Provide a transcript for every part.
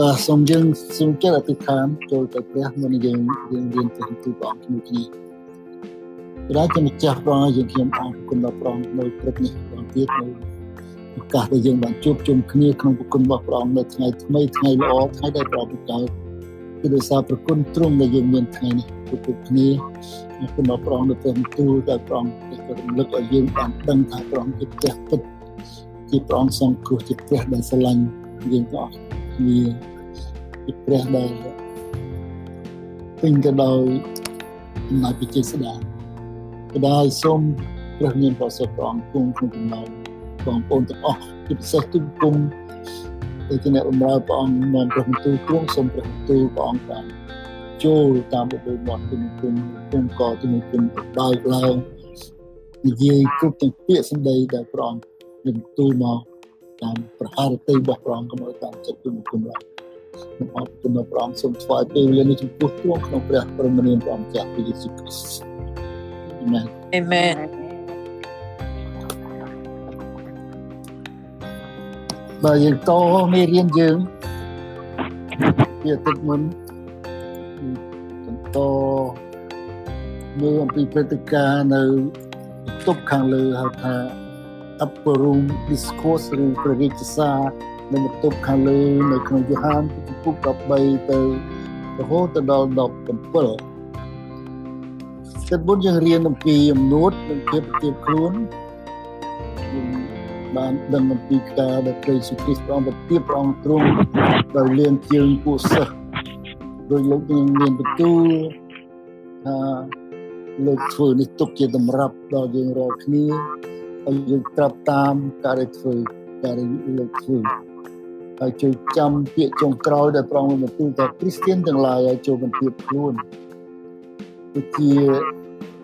បាទសូមយើងសូមចិត្តអធិដ្ឋានចូលទៅព្រះមុនយើងយើងរៀនទៅទូព្រះអង្គគ្នាគ្នាព្រះជាម្ចាស់ព្រះអង្គយើងខ្ញុំអរគុណដល់ព្រះអង្គនៅព្រឹកនេះព្រះអង្គទៀតនៅឱកាសដែលយើងបានជួបជុំគ្នាក្នុងប្រគុណរបស់ព្រះអង្គនៅថ្ងៃថ្មីថ្ងៃល្អថ្ងៃដែលព្រះអង្គបង្កើតគឺដោយសារប្រគុណទ្រង់ដែលយើងមានថ្ងៃនេះជួបគ្នាអរគុណដល់ព្រះអង្គនៅព្រះទូលដែលព្រះអង្គได้រំលឹកឲ្យយើងបានដឹងថាព្រះអង្គជាព្រះពិតជាព្រះអង្គសង្គ្រោះជាព្រះដែលស្រឡាញ់យើងទាំងអស់ គ្នាពីព្រះដែលពេញទៅដោយអំណាចវិជ័យស្ដាក៏ដោយសូមព្រះមានប្រសិទ្ធព្រះអង្គគង់ក្នុងកំណើបងប្អូនទាំងអស់ជាពិសេសទុំគុំដែលជាអ្នកបម្រើព្រះអង្គនាំព្រះបន្ទូលទ្រង់សូមព្រះបន្ទូលព្រះអង្គបានចូលតាមបបិលមាត់ទុំគុំគុំកទុំគុំបើកឡើងនិយាយគ្រប់ទាំងពាក្យសម្ដីដែលព្រះអង្គមានទូលមក តាមប្រហារតីរបស់ព្រះអង្គកុំឲ្យតាមចិត្តទុំគុំឡើយខ្ញុំអរគុណដល់ព្រះអង្គសូមថ្វាយពេលវេលានេះចំពោះទ្រង់ក្នុងព្រះព្រមនាមព្រះអង្គចាស់ព្រះយេស៊ូវគ្រីស្ទអាមែនអាមែនបើយើងតមេរៀនយើងពីទឹកមុនតមើលអំពីព្រឹត្តិការណ៍នៅទប់ខាងលើហៅថា upper room discourse ឬព្រះរាជសារនៅបន្ទប់ខាងលើនៅក្នុងយូហានជំពូក13ទៅរហូតដល់17ចិត្តបុណ្យយើងរៀនអំពីអំណួតនិងភាពជាខ្លួនយើងបានដឹងអំពីការដែលព្រះយេស៊ូវគ្រីស្ទព្រះអង្គប្រទាបព្រះអង្គទ្រង់ដោយលៀងជើងពួកសិស្សដោយលោកយើងមានបន្ទូលថាលោកធ្វើនេះទុកជាតម្រាប់ដល់យើងរាល់គ្នា ឲ្យយើងត្រាប់តាមការដែលធ្វើការដែលលោកធ្វើហើយជួយចាំពាក្យចុងក្រោយដែលព្រះអង្គបានបន្ទូលថាគ្រីស្ទៀនទាំងឡាយឲ្យចូលបន្ទាបខ្លួនគឺជា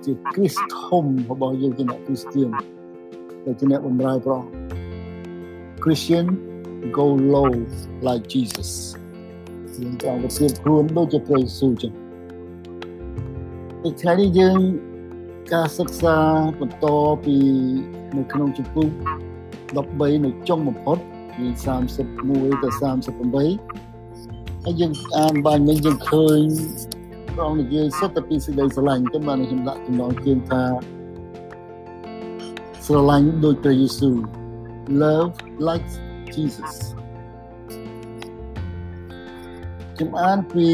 ជាគ្រីស្ទធំរបស់យើងជាអ្នកគ្រីស្ទៀនដែលជាអ្នកបម្រើព្រះអង្គ Christian go low like Jesus យើងចង់បន្ទាបខ្លួនដូចជាព្រះយេស៊ូវចឹងថ្ងៃនេះយើង ការសិក្សាបន្តពីនៅក្នុងជំពូក13នៅចុងបំផុតពី31ទៅ38ហើយយើងអានបានមិញយើងឃើញព្រះអង្គនិយាយសុទ្ធតែពីសេចក្តីស្រឡាញ់ទៅបានខ្ញុំដាក់ចំណងជើងថាស្រឡាញ់ដូចព្រះយេស៊ូវ love like Jesus ខ្ញុំអានពី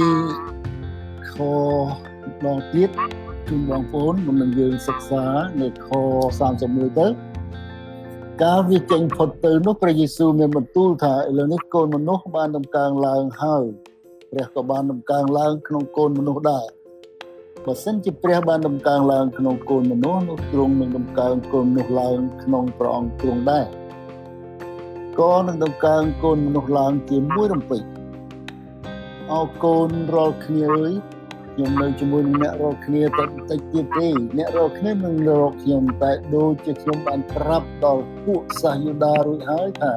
ខដងទៀត ជូនបងប្អូនមុននឹងយើងសិក្សានៅខ31ទៅកាលវាចេញផុតទៅនោះព្រះយេស៊ូវមានបន្ទូលថាឥឡូវនេះកូនមនុស្សបានដំកើងឡើងហើយព្រះក៏បានដំកើងឡើងក្នុងកូនមនុស្សដែរបើសិនជាព្រះបានដំកើងឡើងក្នុងកូនមនុស្សនោះទ្រង់នឹងដំកើងកូនមនុស្សឡើងក្នុងព្រះអង្គទ្រង់ដែរក៏នឹងដំកើងកូនមនុស្សឡើងជាមួយរំពេចអោកូនរាល់គ្នាអើយ ខ្ញុំនៅជាមួយនឹងអ្នករកគ្នាតែបន្តិចទៀតទេអ្នករកគ្នានឹងរកខ្ញុំតែដូចជាខ្ញុំបានប្រាប់ដល់ពួកសាសយូដារួចហើយថា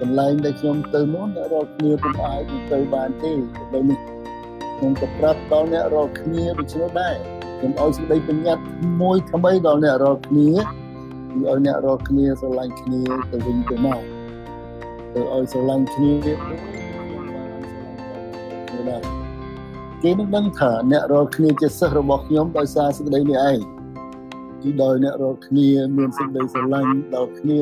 កន្លែងដែលខ្ញុំទៅនោះអ្នករកគ្នាពុំអាចទៅបានទេដូចនេះខ្ញុំក៏ប្រាប់ដល់អ្នករកគ្នាដូច្នោះដែរខ្ញុំឲ្យសេចក្តីបញ្ញត្តិមួយថ្មីដល់អ្នករកគ្នាគឺឲ្យអ្នករកគ្នាស្រឡាញ់គ្នាទៅវិញទៅមកទៅឲ្យស្រឡាញ់គ្នាដែរ គេនឹងដឹងថាអ្នករាល់គ្នាជាសិស្សរបស់ខ្ញុំដោយសារសេចក្តីនេះឯងគឺដោយអ្នករាល់គ្នាមានសេចក្តីស្រឡាញ់ដល់គ្នា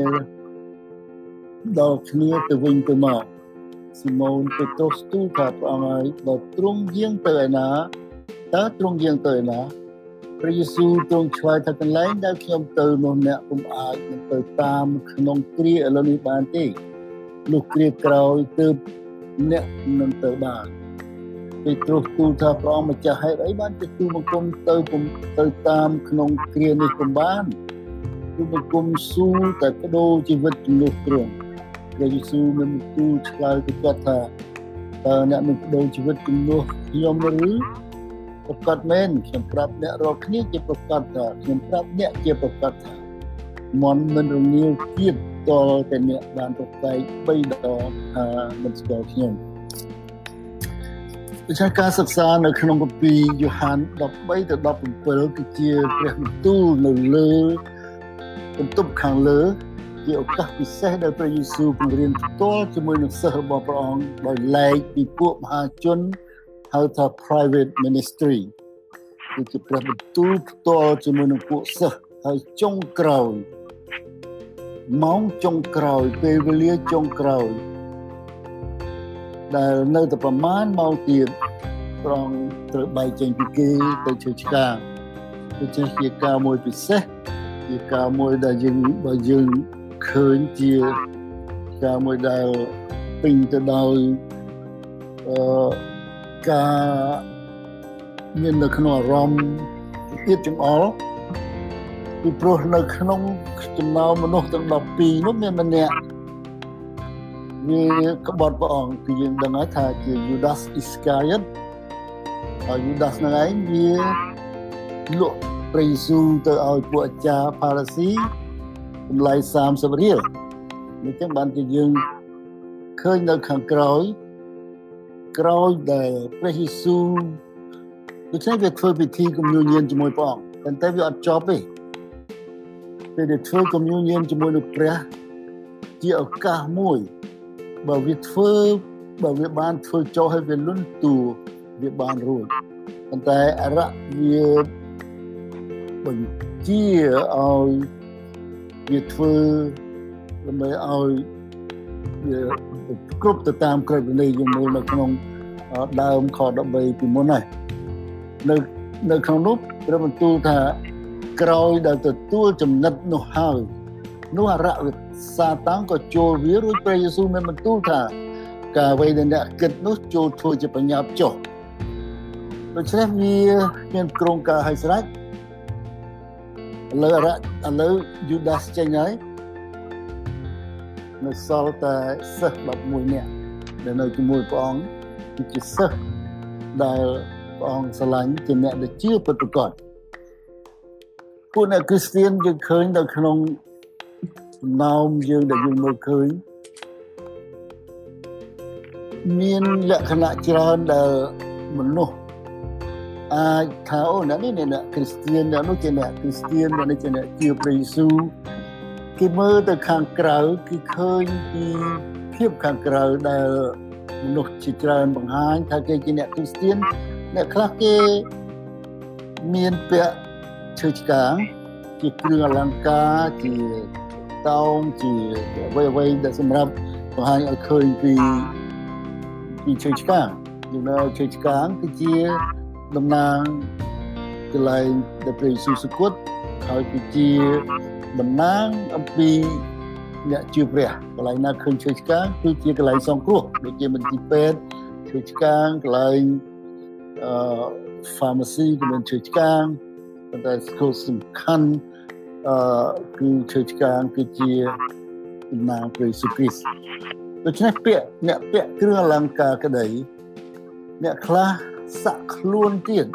ដល់គ្នាទៅវិញទៅមកស៊ីម៉ូនពេត្រុសទូលថាព្រះអង្គហើយបើទ្រង់យាងទៅឯណាតើទ្រង់យាងទៅឯណាព្រះយេស៊ូវទ្រង់ឆ្លើយថាកន្លែងដែលខ្ញុំទៅនោះអ្នកពុំអាចនឹងទៅតាមក្នុងគ្រាឥឡូវនេះបានទេលុះគ្រាក្រោយទើបអ្នកនឹងទៅបាន ពេត្រុសទូលថាព្រះអង្គម្ចាស់ហេតុអីបានជាទូលបង្គំទៅទៅតាមក្នុងគ្រានេះពុំបានទូលបង្គំស៊ូតែបដូរជីវិតជំនួសទ្រង់ព្រះយេស៊ូវមានទូលឆ្លើយទៅគាត់ថាតើអ្នកនឹងបដូរជីវិតជំនួសខ្ញុំឬប្រកាសមែនខ្ញុំប្រាប់អ្នករាល់គ្នាជាប្រកាសថាខ្ញុំប្រាប់អ្នកជាប្រកាសថាមន់មិនរងាវទៀតតតែអ្នកបានប្រកែក3ដងថាមិនស្គាល់ខ្ញុំ ដូច្នេះការសិក្សានៅក្នុងគម្ពីរយ៉ូហាន13ទៅ17គឺជាព្រះបន្ទូលនៅលើបន្ទប់ខាងលើជាឱកាសពិសេសដែលព្រះយេស៊ូវបង្រៀនផ្ទាល់ជាមួយនឹងសិស្សរបស់ព្រះអង្គដោយឡែកពីពួកមហាជនហៅថា private ministry គឺជាព្រះបន្ទូលផ្ទាល់ជាមួយនឹងពួកសិស្សហើយចុងក្រោយម៉ោងចុងក្រោយពេលវេលាចុងក្រោយ ដែលនៅតែប្រមាណម៉ោងទៀតប្រងត្រូវបែកចេញពីគេទៅជួយឆ្កាដូច្នេះជាការមួយពិសេសជាការមួយដែលយើងបើយើងឃើញជាការមួយដែលពេញទៅដោយអឺការមាននៅក្នុងអារម្មណ៍ទៀតចង្អល់ពីព្រោះនៅក្នុងចំណោមមនុស្សទាំង12នោះមានម្នាក់ វាក្បត់ព្រះអង្គគឺយើងដឹងហើយថាជា Judas Iscariot ហើយ Judas ហ្នឹងឯងវាលក់ព្រះយេស៊ូវទៅឲ្យពួកអាចារ្យផារ៉ាស៊ីតម្លៃ30រៀលនេះចឹងបានជាយើងឃើញនៅខាងក្រោយក្រោយដែលព្រះយេស៊ូវដូច្នេះវាធ្វើពិធីគំនូញៀនជាមួយព្រះអង្គប៉ុន្តែវាអត់ចប់ទេពេលដែលធ្វើគំនូញៀនជាមួយនឹងព្រះជាឱកាសមួយ បើវាធ្វើបើវាបានធ្វើចុះឲ្យវាលុនទូវាបានរួចប៉ុន្តែអរៈវាបញ្ជាឲ្យវាធ្វើដើម្បីឲ្យវាគ្រប់ទៅតាមក្រឹតវិន័យយើងមើលនៅក្នុងដើមខ13ពីមុនហើយនៅនៅក្នុងនោះព្រះបន្ទូលថាក្រោយដែលទទួលចំណិតនោះហើយនោះអរៈ សាតាំងក៏ចូលវារួចព្រះយេស៊ូវមានបន្ទូលថាការអ្វីដែលអ្នកគិតនោះចូលធ្វើជាបញ្ញាប់ចុះដូច្នេះវាមានក្រុងការឲ្យស្រេចឥឡូវអរៈឥឡូវយូដាសចេញហើយនៅសល់តែសិស្ស11នាក់ដែលនៅជាមួយព្រះអង្គគឺជាសិស្សដែលព្រះអង្គស្រឡាញ់ជាអ្នកដែលជឿពិតប្រាកដពួកអ្នកគ្រីស្ទានយើងឃើញនៅក្នុង ចំណោមយើងដែលយើងមើលឃើញមានលក្ខណៈច្រើនដែលមនុស្សអាចថាអូអ្នកនេះអ្នកគ្រីស្ទានអ្នកនោះជាអ្នកគ្រីស្ទានអ្នកនេះជាអ្នកជឿព្រះយេស៊ូវគេមើលទៅខាងក្រៅគឺឃើញពីភាពខាងក្រៅដែលមនុស្សជាច្រើនបង្ហាញថាគេជាអ្នកគ្រីស្ទានអ្នកខ្លះគេមានពាក់ឈើឆ្កាងជាគ្រឿងអលង្ការជា តោងជាអ្វីអ្វីដែលសម្រាប់បង្ហាញឲ្យឃើញពីពីឈើឆ្កាងយើងនៅឈើឆ្កាងគឺជាតំណាងកន្លែងដែលព្រះយេស៊ូវសគត់ហើយគឺជាតំណាងអំពីអ្នកជឿព្រះកន្លែងណាឃើញឈើឆ្កាងគឺជាកន្លែងសង្គ្រោះដូចជាមន្ទីរពេទ្យឈើឆ្កាងកន្លែងអឺ pharmacy ក៏មានឈើឆ្កាងប៉ុន្តែស្គលសំខាន់ អឺគឺឈើឆ្កាងគឺជាតំណាងព្រះយេស៊ូវគ្រីស្ទដូច្នេះពាក្យអ្នកពាក់គ្រឿងអលង្ការក្តីអ្នកខ្លះសាក់ខ្លួនទៀត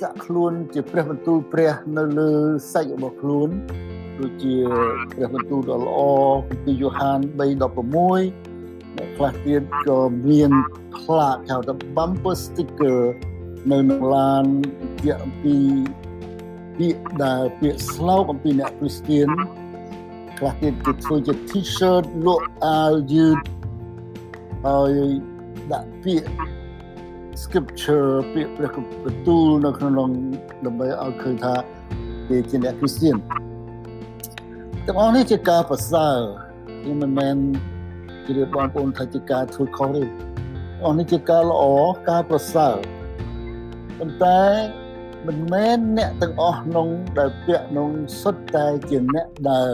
សាក់ខ្លួនជាព្រះបន្ទូលព្រះនៅលើសាច់របស់ខ្លួនដូចជាព្រះបន្ទូលដ៏ល្អពីយ៉ូហាន3:16អ្នកខ្លះទៀតក៏មានផ្លាកហៅថា bumper sticker នៅក្នុងឡានជាអំពី ពាក្យដែលពាក្យស្លោកអំពីអ្នកគ្រីស្ទានខ្លះទៀតគេធ្វើជា T-shirt លក់អាវយឺតហើយដាក់ពាក្យ scripture ពាក្យព្រះបន្ទូលនៅក្នុងដើម្បីឲ្យឃើញថាគេជាអ្នកគ្រីស្ទានទាំងអស់នេះជាការប្រសើរវាមិនមែនជាបងប្អូនថាជាការធ្វើខុសទេអស់នេះជាការល្អការប្រសើរប៉ុន្តែ មិនមែនអ្នកទាំងអស់ក្នុងដែលពាក់ក្នុងសុទ្ធតែជាអ្នកដែល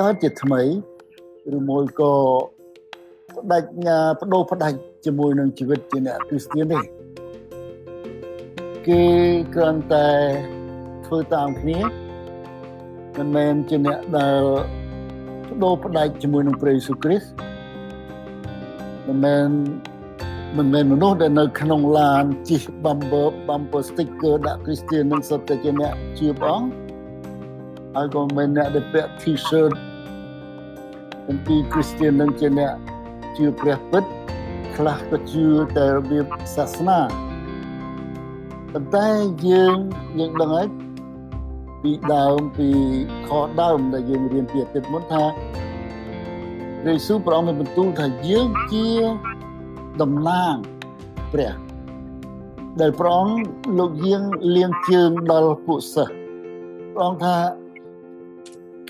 កើតជាថ្មីឬមួយក៏បដិញ្ញាបដូរផ្ដាច់ជាមួយនឹងជីវិតជាអ្នកគ្រីស្ទានទេគេគ្រាន់តែធ្វើតាមគ្នាមិនមែនជាអ្នកដែលបដូរផ្ដាច់ជាមួយនឹងព្រះយេស៊ូវគ្រីស្ទមិនមែន មិនមែនមនុស្សដែលនៅក្នុងឡានជិះ bumper bumper sticker ដាក់ Christian នឹងសុទ្ធតែជាអ្នកជឿព្រះអង្គហើយក៏មិនអ្នកដែលពាក់ T-shirt អំពី Christian នឹងជាអ្នកជឿព្រះពិតខ្លះក៏ជឿតែរបៀបសាសនាប៉ុន្តែយើងយើងដឹងហើយពីដើមពីខដើមដែលយើងរៀនពីអតីតមុនថាព្រះយេស៊ូវព្រះអង្គមានបន្ទូលថាយើងជា តំណាងព្រះដែលព្រះអង្គលោកយាងលៀងជើងដល់ពួកសិស្សព្រះអង្គថា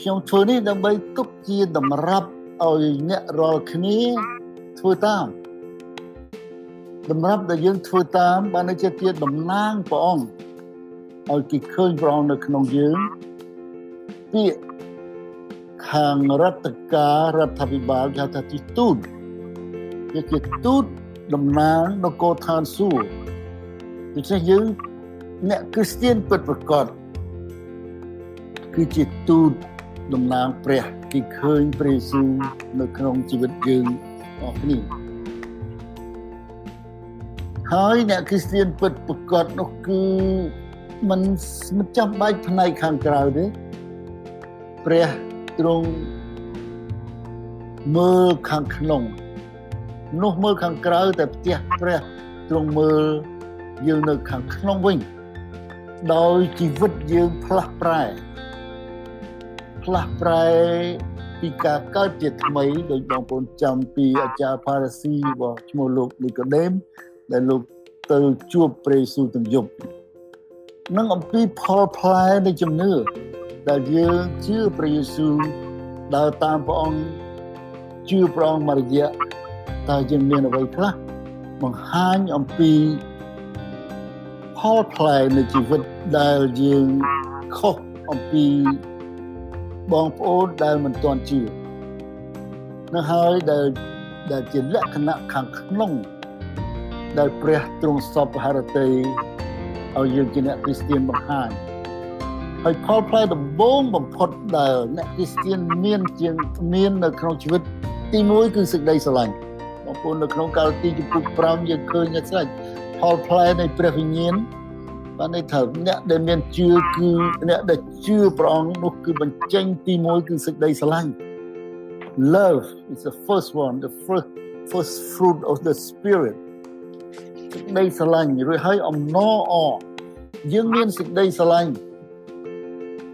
ខ្ញុំធ្វើនេះដើម្បីទុកជាតម្រាប់ឲ្យអ្នករាល់គ្នាធ្វើតាមតម្រាប់ដែលយើងធ្វើតាមបានជាជាតំណាងព្រះអង្គឲ្យគេឃើញព្រះអង្គនៅក្នុងយើងពាក្យខាងរដ្ឋការរដ្ឋាភិបាលគេថាទីទូត វាជាទូតតំណាងនគរឋានសួគ៌ដូច្នេះយើងអ្នកគ្រីស្ទានពិតប្រាកដគឺជាទូតតំណាងព្រះគេឃើញព្រះយេស៊ូវនៅក្នុងជីវិតយើងអស់គ្នាហើយអ្នកគ្រីស្ទានពិតប្រាកដនោះគឺมันមិនចាំបាច់ផ្នែកខាងក្រៅទេព្រះទ្រង់មើលខាងក្នុង នោះមើលខាងក្រៅតែផ្ទះព្រះទ្រង់មើលយើងនៅខាងក្នុងវិញដោយជីវិតយើងផ្លាស់ប្រែផ្លាស់ប្រែពីការកើតជាថ្មីដោយបងប្អូនចាំពីអាចារ្យផារ៉ាស៊ីរបស់ឈ្មោះលោកនីកូដេមដែលលោកទៅជួបព្រះយេស៊ូវទាំងយប់នឹងអំពីផលផ្លែនៃជំនឿដែលយើងជឿព្រះយេស៊ូវដើរតាមព្រះអង្គជឿព្រះអង្គមករយៈ តើយើងមានអ្វីខ្លះបង្ហាញអំពីផលផ្លែនៃជីវិតដែលយើងខុសអំពីបងប្អូនដែលមិនទាន់ជឿនៅហើយដែលដែលជាលក្ខណៈខាងក្នុងដែលព្រះទ្រង់សពហរតីឲ្យយើងជាអ្នកគ្រីស្ទានបង្ហាញហើយផលផ្លែដំបូងបំផុតដែលអ្នកគ្រីស្ទានមានជាងមាននៅក្នុងជីវិតទី1គឺសេចក្តីស្រឡាញ់ បងប្អូននៅក្នុងកាលទីជំពូក5យើងឃើញអ្នកស្រេចផលផ្លែនៃព្រះវិញ្ញាណបានន័យថាអ្នកដែលមានជឿគឺអ្នកដែលជឿព្រះអង្គនោះគឺបញ្ចេញទី1គឺសេចក្តីស្រឡាញ់ love is the first one the first first fruit of the spirit សេចក្តីស្រឡាញ់រួចហើយអំណរអយើងមានសេចក្តីស្រឡាញ់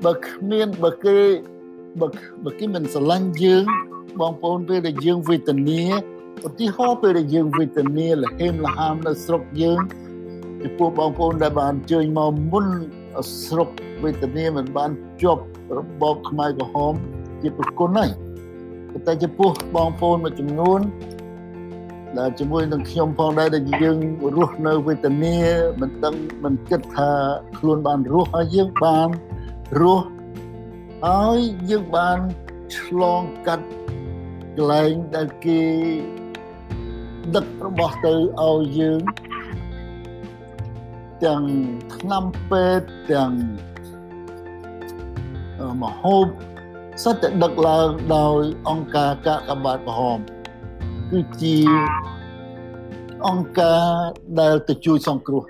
បើគ្មានបើគេបើបើគេមិនស្រឡាញ់យើងបងប្អូនពេលដែលយើងវេទនា ឧទាហរណ៍ពេលដែលយើងវេទនាលហេមលហាមនៅស្រុកយើងពីពួកបងប្អូនដែលបានអញ្ជើញមកមុនស្រុកវេទនាមិនបានជាប់របបខ្មែរក្រហមជាប្រគុណហើយតែចំពោះបងប្អូនមួយចំនួនដែលជាមួយនឹងខ្ញុំផងដែរដែលយើងរស់នៅវេទនាមិនដឹងមិនគិតថាខ្លួនបានរស់ហើយយើងបានរស់ហើយយើងបានឆ្លងកាត់កន្លែងដែលគេ ដឹករបស់ទៅឲ្យយើងទាំងឆ្នាំពេទ្យទាំងមហូបសិតតែដឹកឡើងដោយអង្គការកាកបាទក្រហមគឺជាអង្គការដែលទៅជួយសង្គ្រោះ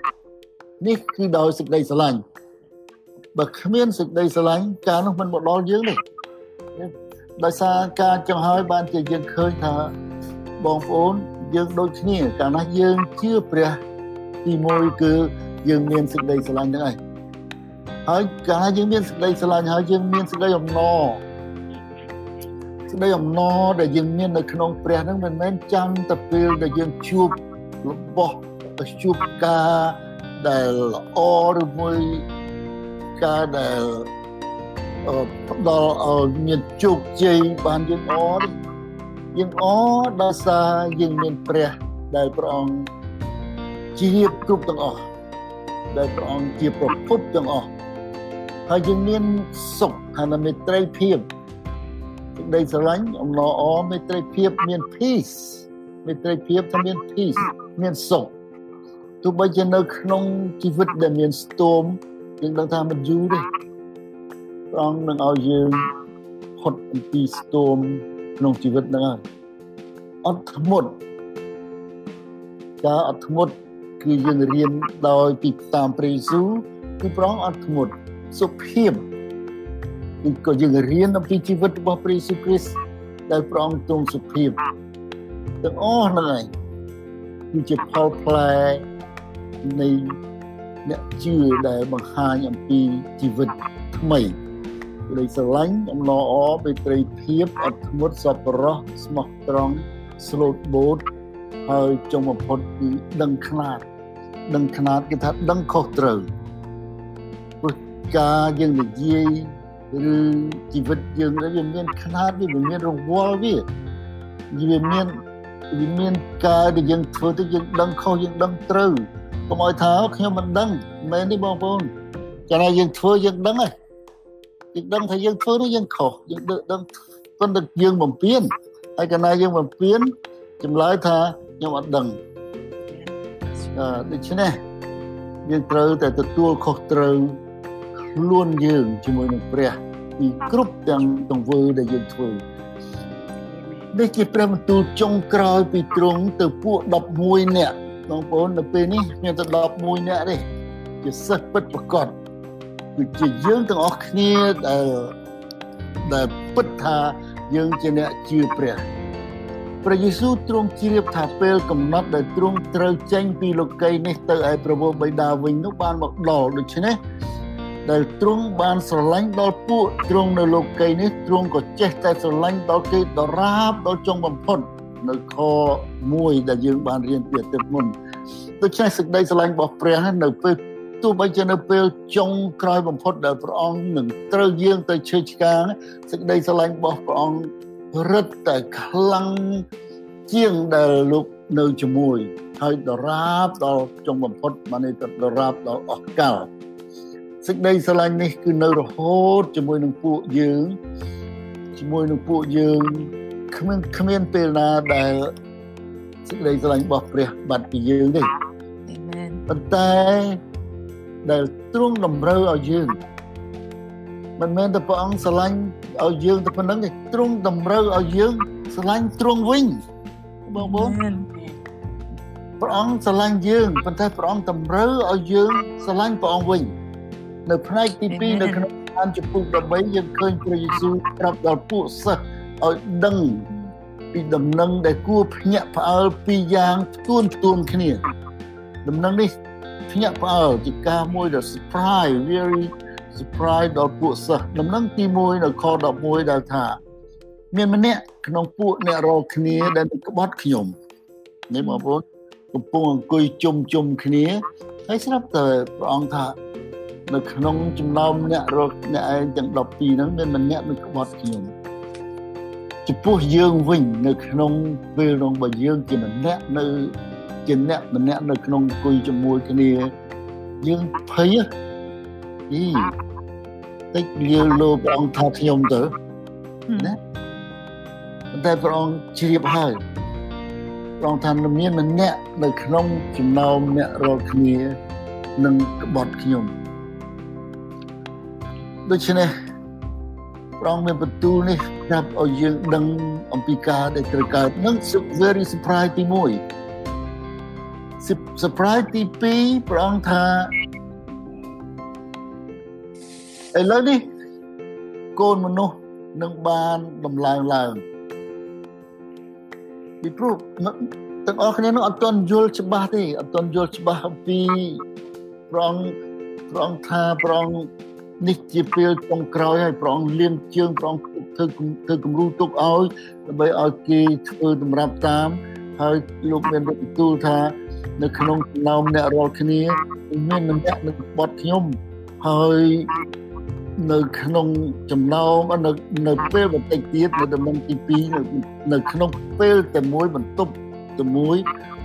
នេះគឺដោយសេចក្តីស្រឡាញ់បើគ្មានសេចក្តីស្រឡាញ់ការនោះមិនមកដល់យើងទេដោយសារការចង់ហើយបានជាយើងឃើញថាបងប្អូន យើងដូចគ្នាកាលណាយើងជឿព្រះទី1គឺយើងមានសេចក្តីស្រឡាញ់ហ្នឹងឯងហើយកាលណាយើងមានសេចក្តីស្រឡាញ់ហើយយើងមានសេចក្តីអំណរសេចក្តីអំណរដែលយើងមាននៅក្នុងព្រះហ្នឹងមិនមែនចាំតែពេលដែលយើងជួបរបស់ជួបការដែលល្អឬមួយការដែលផ្ដល់ឲ្យមានជោគជ័យបានយើងអនេះ យើងអដោយសារយើងមានព្រះដែលព្រះអង្គជាគ្រប់ទាំងអស់ដែលព្រះអង្គជាប្រភពទាំងអស់ហើយយើងមានសុខហើយមេត្រីភាពសេចក្តីស្រឡាញ់អំណរអមេត្រីភាពមាន peace មេត្រីភាពថាមាន peace មានសុខទោះបីជានៅក្នុងជីវិតដែលមានស្ទមយើងដឹងថាមិនយូរទេព្រះអង្គនឹងឲ្យយើងផុតអំពីស្ទម ក្នុងជីវិតហ្នឹងហើយអត់ធ្មត់ការអត់ធ្មត់គឺយើងរៀនដោយពីតាមព្រះយេស៊ូវគឺព្រះអង្គអត់ធ្មត់សុភាពគឺក៏យើងរៀនអំពីជីវិតរបស់ព្រះយេស៊ូវគ្រីស្ទដែលព្រះអង្គទ្រង់សុភាពទាំងអស់ហ្នឹងឯងគឺជាផលផ្លែនៃអ្នកជឿដែលបង្ហាញអំពីជីវិតថ្មីសេច ក្តីស្រឡាញ់អំណរអបេត្រីភាពអត់ធ្មត់សប្បុរសស្មោះត្រង់ស្លូតបូតហើយចុងបំផុតគឺដឹងខ្នាតដឹងខ្នាតគេថាដឹងខុសត្រូវព្រោះការយើងនិយាយឬជីវិតយើងវាមានខ្នាតវាមានរង្វល់វាវាមានវាមានការដែលយើងធ្វើទៅយើងដឹងខុសយើងដឹងត្រូវកុំឲ្យថាខ្ញុំមិនដឹងមែនទេបងប្អូនកាលណាយើងធ្វើយើងដឹងហើយ យើងដឹងថាយើងធ្វើនោះយើងខុសយើងដឹងប៉ុន្តែយើងបំពេញហើយកាលណាយើងបំពេញចម្លើយថាខ្ញុំអត់ដឹងអឺដូច្នេះយើងត្រូវតែទទួលខុសត្រូវខ្លួនយើងជាមួយនឹងព្រះពីគ្រប់ទាំងទង្វើដែលយើងធ្វើនេះជាព្រះបន្ទូលចុងក្រោយពីទ្រង់ទៅពួក11នាក់បងប្អូននៅពេលនេះមានតែ11នាក់ទេជាសិស្សពិតប្រកប គឺជាយើងទាំងអស់គ្នាដែលដែលពិតថាយើងជាអ្នកជឿព្រះព្រះយេស៊ូវទ្រង់ជ្រាបថាពេលកំណត់ដែលទ្រង់ត្រូវចេញពីលោកីយ៍នេះទៅឯប្រពោបិតាវិញនោះបានមកដល់ដូច្នេះដែលទ្រង់បានស្រឡាញ់ដល់ពួកទ្រង់នៅលោកីយ៍នេះទ្រង់ក៏ចេះតែស្រឡាញ់ដល់គេដរាបដល់ចុងបំផុតនៅខ1ដែលយើងបានរៀនពីអតីតមុនដូច្នេះសេចក្តីស្រឡាញ់របស់ព្រះនៅពេល ទោះបីជានៅពេលចុងក្រោយបំផុតដែលព្រះអង្គនឹងត្រូវយើងទៅឈើឆ្កាងសេចក្តីស្រឡាញ់របស់ព្រះអង្គរឹតតែខ្លាំងជាងដែលលោកនៅជាមួយហើយដរាបដល់ចុងបំផុតបាននេះទៅដរាបដល់អស់កលសេចក្តីស្រឡាញ់នេះគឺនៅរហូតជាមួយនឹងពួកយើងជាមួយនឹងពួកយើងគ្មានគ្មានពេលណាដែលសេចក្តីស្រឡាញ់របស់ព្រះបាត់ពីយើងទេអាមែនប៉ុន្តែ ដែលទ្រង់តម្រូវឲ្យយើងមិនមែនតែព្រះអង្គស្រឡាញ់ឲ្យយើងតែប៉ុណ្្នឹងទេទ្រង់តម្រូវឲ្យយើងស្រឡាញ់ទ្រង់វិញបងប្អូនព្រះអង្គស្រឡាញ់យើងប៉ុន្តែព្រះអង្គតម្រូវឲ្យយើងស្រឡាញ់ព្រះអង្គវិញនៅផ្នែកទី2នៅក្នុងខានចំពុក13យើងឃើញព្រះយេស៊ូវប្រាប់ដល់ពួកសិស្សឲ្យដឹងពីដំណឹងដែលគួរភ្ញាក់ផ្អើលពីរយ៉ាងទួនទួនគ្នា ដំណឹងនេះ ភ្ញាក់ផ្អើលជាការមួយដែល surprise very surprise ដល់ពួកសិស្សដំណឹងទី1នៅខ11ដែលថាមានម្នាក់ក្នុងពួកអ្នករកគ្នាដែលក្បត់ខ្ញុំនេះបងប្អូនកំពុងអង្គុយជុំជុំគ្នាហើយស្រាប់តែព្រះអង្គថានៅក្នុងចំណោមអ្នករកអ្នកឯងទាំង12ហ្នឹងមានម្នាក់នឹងក្បត់ខ្ញុំចំពោះយើងវិញនៅក្នុងពេលនោះបើយើងជាម្នាក់នៅ ជាអ្នកម្នាក់នៅក្នុងអង្គុយជាមួយគ្នាយើងភ័យអីតិចលាលោព្រះអង្គថាខ្ញុំទៅណាតែព្រះអង្គជ្រាបហើយព្រះអង្គថាមានម្នាក់នៅក្នុងចំណោមអ្នករាល់គ្នានឹងក្បត់ខ្ញុំដូច្នេះព្រះអង្គមានបន្ទូលនេះប្រាប់ឲ្យយើងដឹងអំពីការដែលត្រូវកើតនឹង very surprise ទី1 surprise ទី2ព្រះអង្គថាឥឡូវនេះកូនមនុស្សនឹងបានដំឡើងឡើងពីព្រោះទាំងអស់គ្នានោះអត់ទាន់យល់ច្បាស់ទេអត់ទាន់យល់ច្បាស់អំពីព្រះអង្គព្រះអង្គថាព្រះអង្គនេះជាពេលចុងក្រោយហើយព្រះអង្គលៀងជើងព្រះអង្គធ្វើធ្វើគំរូទុកឲ្យដើម្បីឲ្យគេធ្វើតម្រាប់តាមហើយលោកមានបន្ទូលថា នៅក្នុងចំណោមអ្នករាល់គ្នាមានម្នាក់នឹងបត់ខ្ញុំហើយនៅក្នុងចំណោមនៅនៅពេលបន្តិចទៀតនៅដំណឹងទី2នៅនៅក្នុងពេលតែមួយបន្ទប់តែមួយ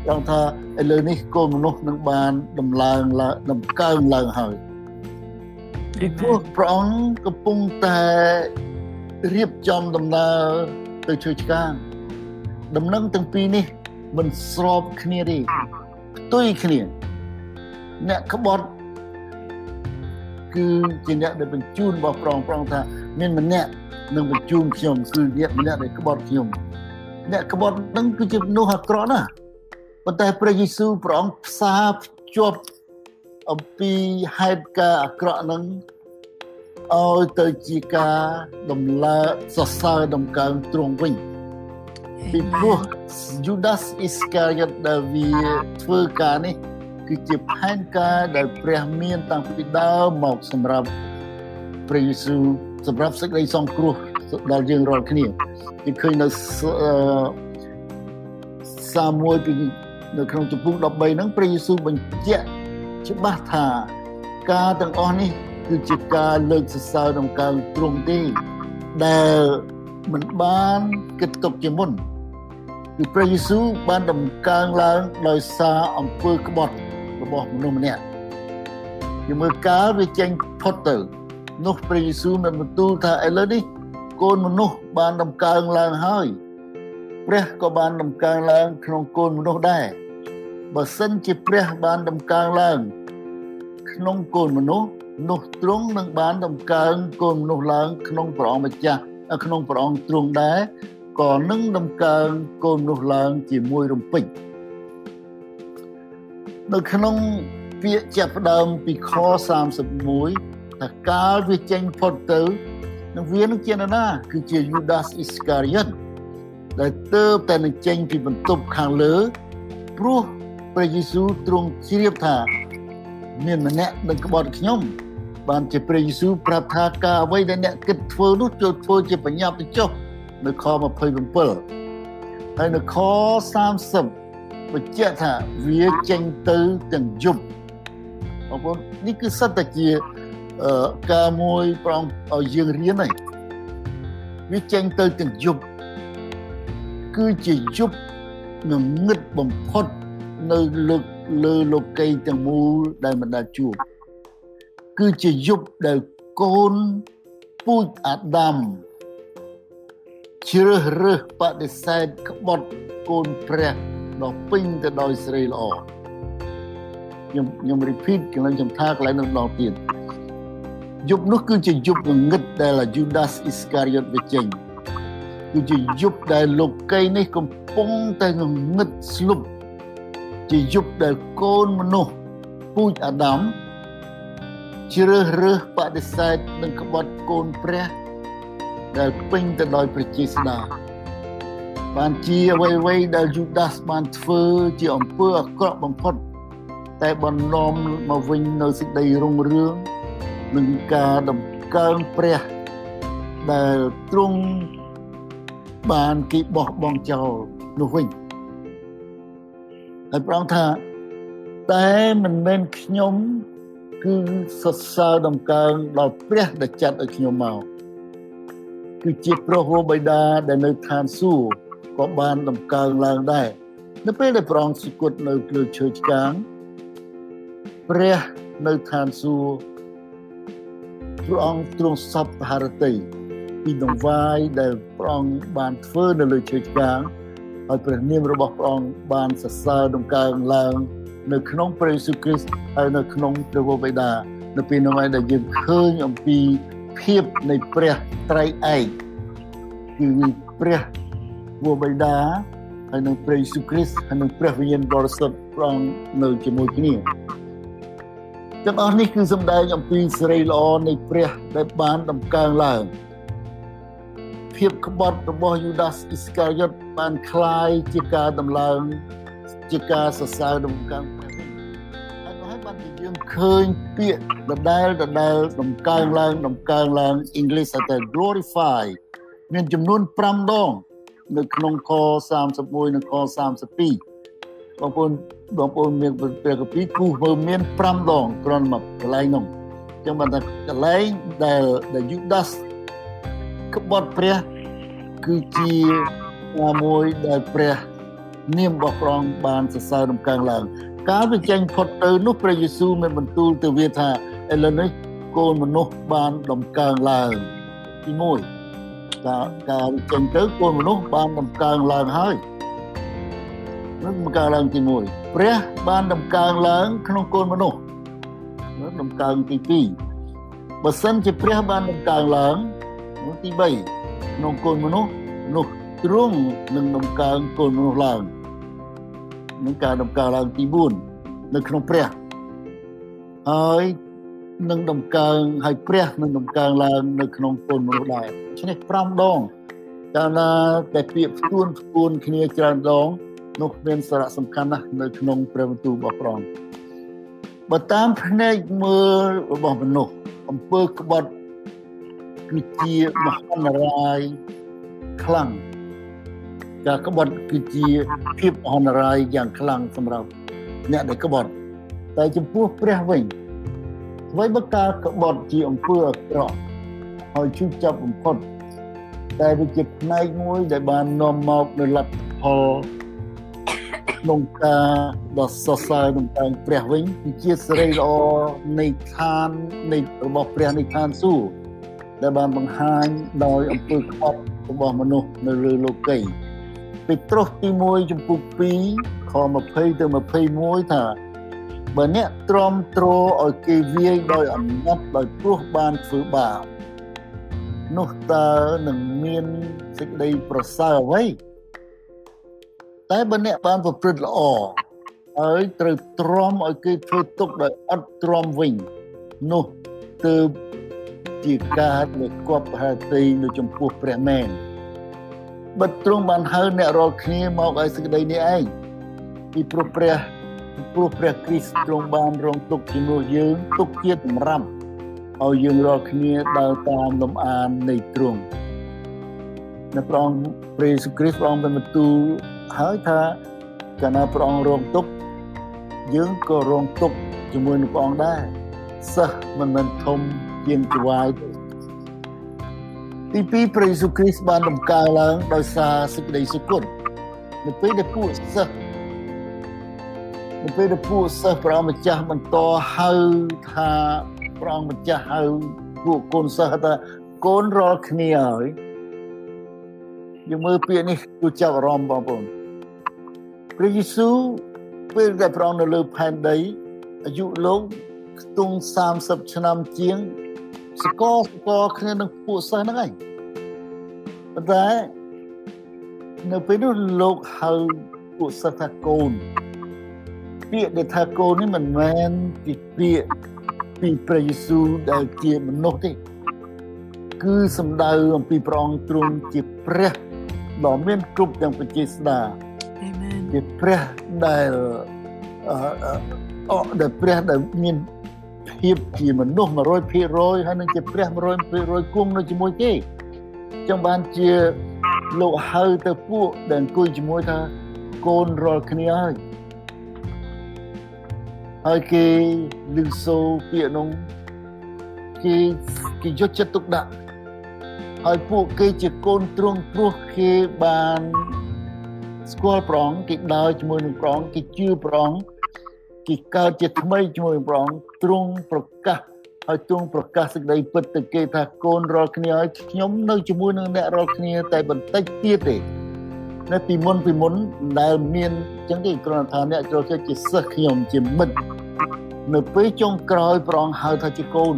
ចង់ថាឥឡូវនេះកូនមនុស្សនឹងបានដំឡើងឡើងដំកើងឡើងហើយពីព្រោះព្រះអង្គកំពុងតែរៀបចំដំណើរទៅជួយឆ្កាងដំណឹងទាំងពីរនេះ មិនស្របគ្នាទេផ្ទុយគ្នា អ្នកក្បត់គឺជាអ្នកដែលបញ្ជូនរបស់ប្រងប្រងថា មានម្នាក់នឹងបញ្ជូនខ្ញុំគឺអ្នកម្នាក់ដែលក្បត់ខ្ញុំអ្នកក្បត់នឹងគឺជាមនុស្សអាក្រក់ណាស់ប៉ុន្តែព្រះយេស៊ូវព្រះអង្គផ្សារភ្ជាប់អំពីហេតុការអាក្រក់នឹងឲ្យទៅជាការដំឡើងសរសើរដំកើងទ្រង់វិញ ពីព្រោះ Judas Iscariot ដែលវាធ្វើការនេះ គឺជាផែនការដែលព្រះមានតាំងពីដើមមកសម្រាប់ព្រះយេស៊ូវសម្រាប់សេចក្តីសង្គ្រោះដល់យើងរាល់គ្នាគឺឃើញនៅសាមួយពីនៅក្នុងចំពុក13ហ្នឹងព្រះយេស៊ូវបញ្ជាក់ច្បាស់ថាការទាំងអស់នេះគឺជាការលើកសរសើរក្នុងការទ្រង់ទេដែលមិនបានគិតទុកជាមុន គឺព្រះយេស៊ូវបានដំកើងឡើងដោយសារអំពើក្បត់របស់មនុស្សម្នាក់ជាមើលកាលវាចេញផុតទៅនោះព្រះយេស៊ូវបានបន្ទូលថាឥឡូវនេះកូនមនុស្សបានដំកើងឡើងហើយព្រះក៏បានដំកើងឡើងក្នុងកូនមនុស្សដែរបើសិនជាព្រះបានដំកើងឡើង ក្នុងកូនមនុស្សនោះទ្រង់នឹងបានដំកើងកូនមនុស្សឡើង ក្នុងព្រះអង្គម្ចាស់ក្នុងព្រះអង្គទ្រង់ដែរ ក៏នឹងដំកើងកូនមនុស្សឡើងជាមួយរំពេចនៅក្នុងពាក្យចាប់ផ្ដើមពីខ31ថាកាលវាចេញផុតទៅនឹងវានឹងជានរណា គឺជា Judas Iscariot ដែលទៅតែនឹងចេញពីបន្ទប់ខាងលើព្រោះព្រះយេស៊ូវទ្រង់ជ្រាបថា មានម្នាក់នឹងក្បត់ខ្ញុំ បានជាព្រះយេស៊ូវប្រាប់ថាការអ្វីដែលអ្នកគិតធ្វើនោះចូលធ្វើជាបញ្ញាប់ទៅចុះ នៅខ27ហើយនៅខ30បញ្ជាក់ថាវាចេញទៅទាំងយប់បងប្អូននេះគឺសិតតែជាការមួយប្រងឲ្យយើងរៀនហើយវាចេញទៅទាំងយប់គឺជាយប់ងងឹតបំផុតនៅលើលើលោកីទាំងមូលដែលមិនដែលជួបគឺជាយប់ដែលកូនពូជអាដាម ជ្រើសរើសបដិសេធក្បត់កូនព្រះដ៏ពេញទៅដោយស្រីល្អខ្ញុំខ្ញុំ repeat កន្លែងខ្ញុំថាកន្លែងនោះដល់ទៀតយប់នោះគឺជាយប់ងងឹតដែល Judas Iscariot វាចេញគឺជាយប់ដែលលោកីនេះកំពុងតែងងឹតស្លុបជាយប់ដែលកូនមនុស្សពូជអាដាមជ្រើសរើសបដិសេធនឹងក្បត់កូនព្រះ ដែលពេញទៅដោយប្រជាស្ដាបានជាអ្វីៗដែលយូដាសបានធ្វើជាអំពើអាក្រក់បំផុត តែបន្លំមកវិញនៅសេចក្តីរុងរឿងនឹងការដំកើងព្រះដែលទ្រង់បានគេបោះបង់ចោលនោះវិញហើយប្រងថាតែមិនមែនខ្ញុំគឺសរសើរដំកើងដល់ព្រះដែលចាត់ឲ្យខ្ញុំមក គឺជាព្រះវរបិតាដែលនៅឋានសួគ៌ក៏បានដំកើងឡើងដែរនៅពេលដែលព្រះអង្គសុគតនៅលើឈើឆ្កាងព្រះនៅឋានសួគ៌ព្រះអង្គទ្រង់សពហរតីពីដងវាយដែលព្រះអង្គបានធ្វើនៅលើឈើឆ្កាងហើយព្រះនាមរបស់ព្រះអង្គបានសរសើរដំកើងឡើងនៅក្នុងព្រះយេស៊ូវគ្រីស្ទហើយនៅក្នុងព្រះវរបិតានៅពេលនោះឯងដែលយើងឃើញអំពី ភាពនៃព្រះត្រៃឯកគឺព្រះវរបិតាហើយនឹងព្រះយេស៊ូវគ្រីស្ទហើយនឹងព្រះវិញ្ញាណបរិសុទ្ធព្រះអង្គនៅជាមួយគ្នាទាំងអស់នេះគឺសម្ដែងអំពីសេរីល្អនៃព្រះដែលបានដំកើងឡើងភាពក្បត់របស់យូដាសអ៊ីស្កាយ៉ុតបានคล้ายជាការដំឡើងជាការសរសើរដំកើងព្រះវិញហើយក៏ឲ្យ បានជាយើងឃើញពាក្យដដែលដដែលដំកើងឡើងដំកើងឡើង English ថា glorify មានចំនួន5ដងនៅក្នុងខ31និងខ32បងប្អូនបងប្អូនមានព្រះគម្ពីរគូមើលមាន5ដងគ្រាន់មកកន្លែងនោះចឹងបានថាកន្លែងដែលដែលយូដាសក្បត់ព្រះគឺជាមួយដែលព្រះនាមរបស់ព្រះអង្គបានសរសើររំកើងឡើង កាលវាចេញផុតទៅនោះព្រះយេស៊ូវមានបន្ទូលទៅវាថាឥឡូវនេះកូនមនុស្សបានដំកើងឡើងទី1កាលកាលចេញទៅកូនមនុស្សបានដំកើងឡើងហើយនឹងដំកើងឡើងទី1ព្រះបានដំកើងឡើងក្នុងកូនមនុស្សនោះដំកើងទី2បើសិនជាព្រះបានដំកើងឡើងនោះទី3ក្នុងកូនមនុស្សនោះទ្រង់នឹងដំកើងកូនមនុស្សឡើង នឹងការដំកើងឡើងទី4នៅក្នុងព្រះហើយនឹងដំកើងហើយព្រះនឹងដំកើងឡើងនៅក្នុងកូនមនុស្សដែរដូច្នេះ5ដងកាលណាតែពាក្យផ្ទួនផ្ទួនគ្នាច្រើនដងនោះមានសារៈសំខាន់ណាស់នៅក្នុងព្រះបន្ទូលរបស់ព្រះអង្គបើតាមភ្នែកមើលរបស់មនុស្សអំពើក្បត់គឺជាមហន្តរាយខ្លាំង ការក្បត់គឺជាភាពមហន្តរាយយ៉ាងខ្លាំងសម្រាប់អ្នកដែលក្បត់តែចំពោះព្រះវិញអ្វីបើការក្បត់ជាអំពើអាក្រក់ហើយឈឺចាប់បំផុតតែវាជាផ្នែកមួយដែលបាននាំមកនូវលទ្ធផលក្នុងការដ៏សរសើរនឹងតែព្រះវិញគឺជាសេរីល្អនៃឋាននៃរបស់ព្រះនៃឋានសួគ៌ដែលបានបង្ហាញដោយអំពើក្បត់របស់មនុស្សនៅលើលោកី ពេត្រុសទី1ចំពុក2ខ20ទៅ21ថាបើអ្នកទ្រាំទ្រឲ្យគេវាយដោយអំណត់ដោយព្រោះបានធ្វើបាបនោះតើនឹងមានសេចក្តីប្រសើរអ្វីតែបើអ្នកបានប្រព្រឹត្តល្អហើយត្រូវទ្រាំឲ្យគេធ្វើទុកដោយអត់ទ្រាំវិញនោះទើបជាការដែលគប់ហេតុនៅចំពោះព្រះមែន បិទទ្រង់បានហៅអ្នករាល់គ្នាមកឲ្យសេចក្តីនេះឯងពីព្រោះព្រះព្រោះព្រះគ្រីស្ទទ្រង់បានរងទុក្ខជាមួយយើងទុក្ខជាតម្រាំឲ្យយើងរាល់គ្នាដើរតាមលំអាននៃទ្រង់នៅព្រះអង្គព្រះយេស៊ូវគ្រីស្ទព្រះអង្គបានបន្ទូលហើយថាកាលណាព្រះអង្គរងទុក្ខយើងក៏រងទុក្ខជាមួយនឹងព្រះអង្គដែរសិស្សមិនមែនធំជាងចវាយទេ ទីពីរព្រះយេស៊ូវគ្រីស្ទបានដំកើងឡើងដោយសារសេចក្តីសុគតនៅពេលដែលពួកសិស្សនៅពេលដែលពួកសិស្សព្រះម្ចាស់បន្តហៅថាព្រះម្ចាស់ហៅពួកកូនសិស្សថាកូនរាល់គ្នាហើយយើងមើលពាក្យនេះទូចាប់អារម្មណ៍បងប្អូនព្រះយេស៊ូវពេលដែលព្រះអង្គនៅលើផែនដីអាយុលោកខ្ទង់30ឆ្នាំជាង សកលសកលគ្នានឹងពួកសិស្សហ្នឹងឯងប៉ុន្តែនៅពេលនោះលោកហៅពួកសិស្សថាកូនពាក្យដែលថាកូននេះមិនមែនជាពាក្យពីព្រះយេស៊ូវដែលជាមនុស្សទេ គឺសំដៅអំពីព្រះអង្គទ្រង់ជាព្រះដ៏មានគ្រប់ទាំងបជាស្ដាអាមែនជាព្រះដែលអឺដែលព្រះដែលមាន ភាពជាមនុស្ស100%ហើយនឹងជាព្រះ100%គង់នៅជាមួយគេចឹងបានជាលោកហៅទៅពួកដែលអង្គុយជាមួយថាកូនរាល់គ្នាហើយហើយគេលឺសូពាក្យនោះគេគេយកចិត្តទុកដាក់ហើយពួកគេជាកូនទ្រង់ព្រោះគេបានស្គាល់ប្រងគេដើរជាមួយនឹងប្រងគេជឿប្រង គេកើតជាថ្មីជាមួយប្រងទ្រង់ប្រកាសហើយទ្រង់ប្រកាសសេចក្តីពិតទៅគេថាកូនរាល់គ្នាហើយខ្ញុំនៅជាមួយនឹងអ្នករាល់គ្នាតែបន្តិចទៀតទេនៅពីមុនពីមុនដែលមានអញ្ចឹងទេគ្រាន់តែថាអ្នកចូលចិត្តជាសិស្សខ្ញុំជាមិត្តនៅពេលចុងក្រោយព្រះអង្គហៅថាជាកូន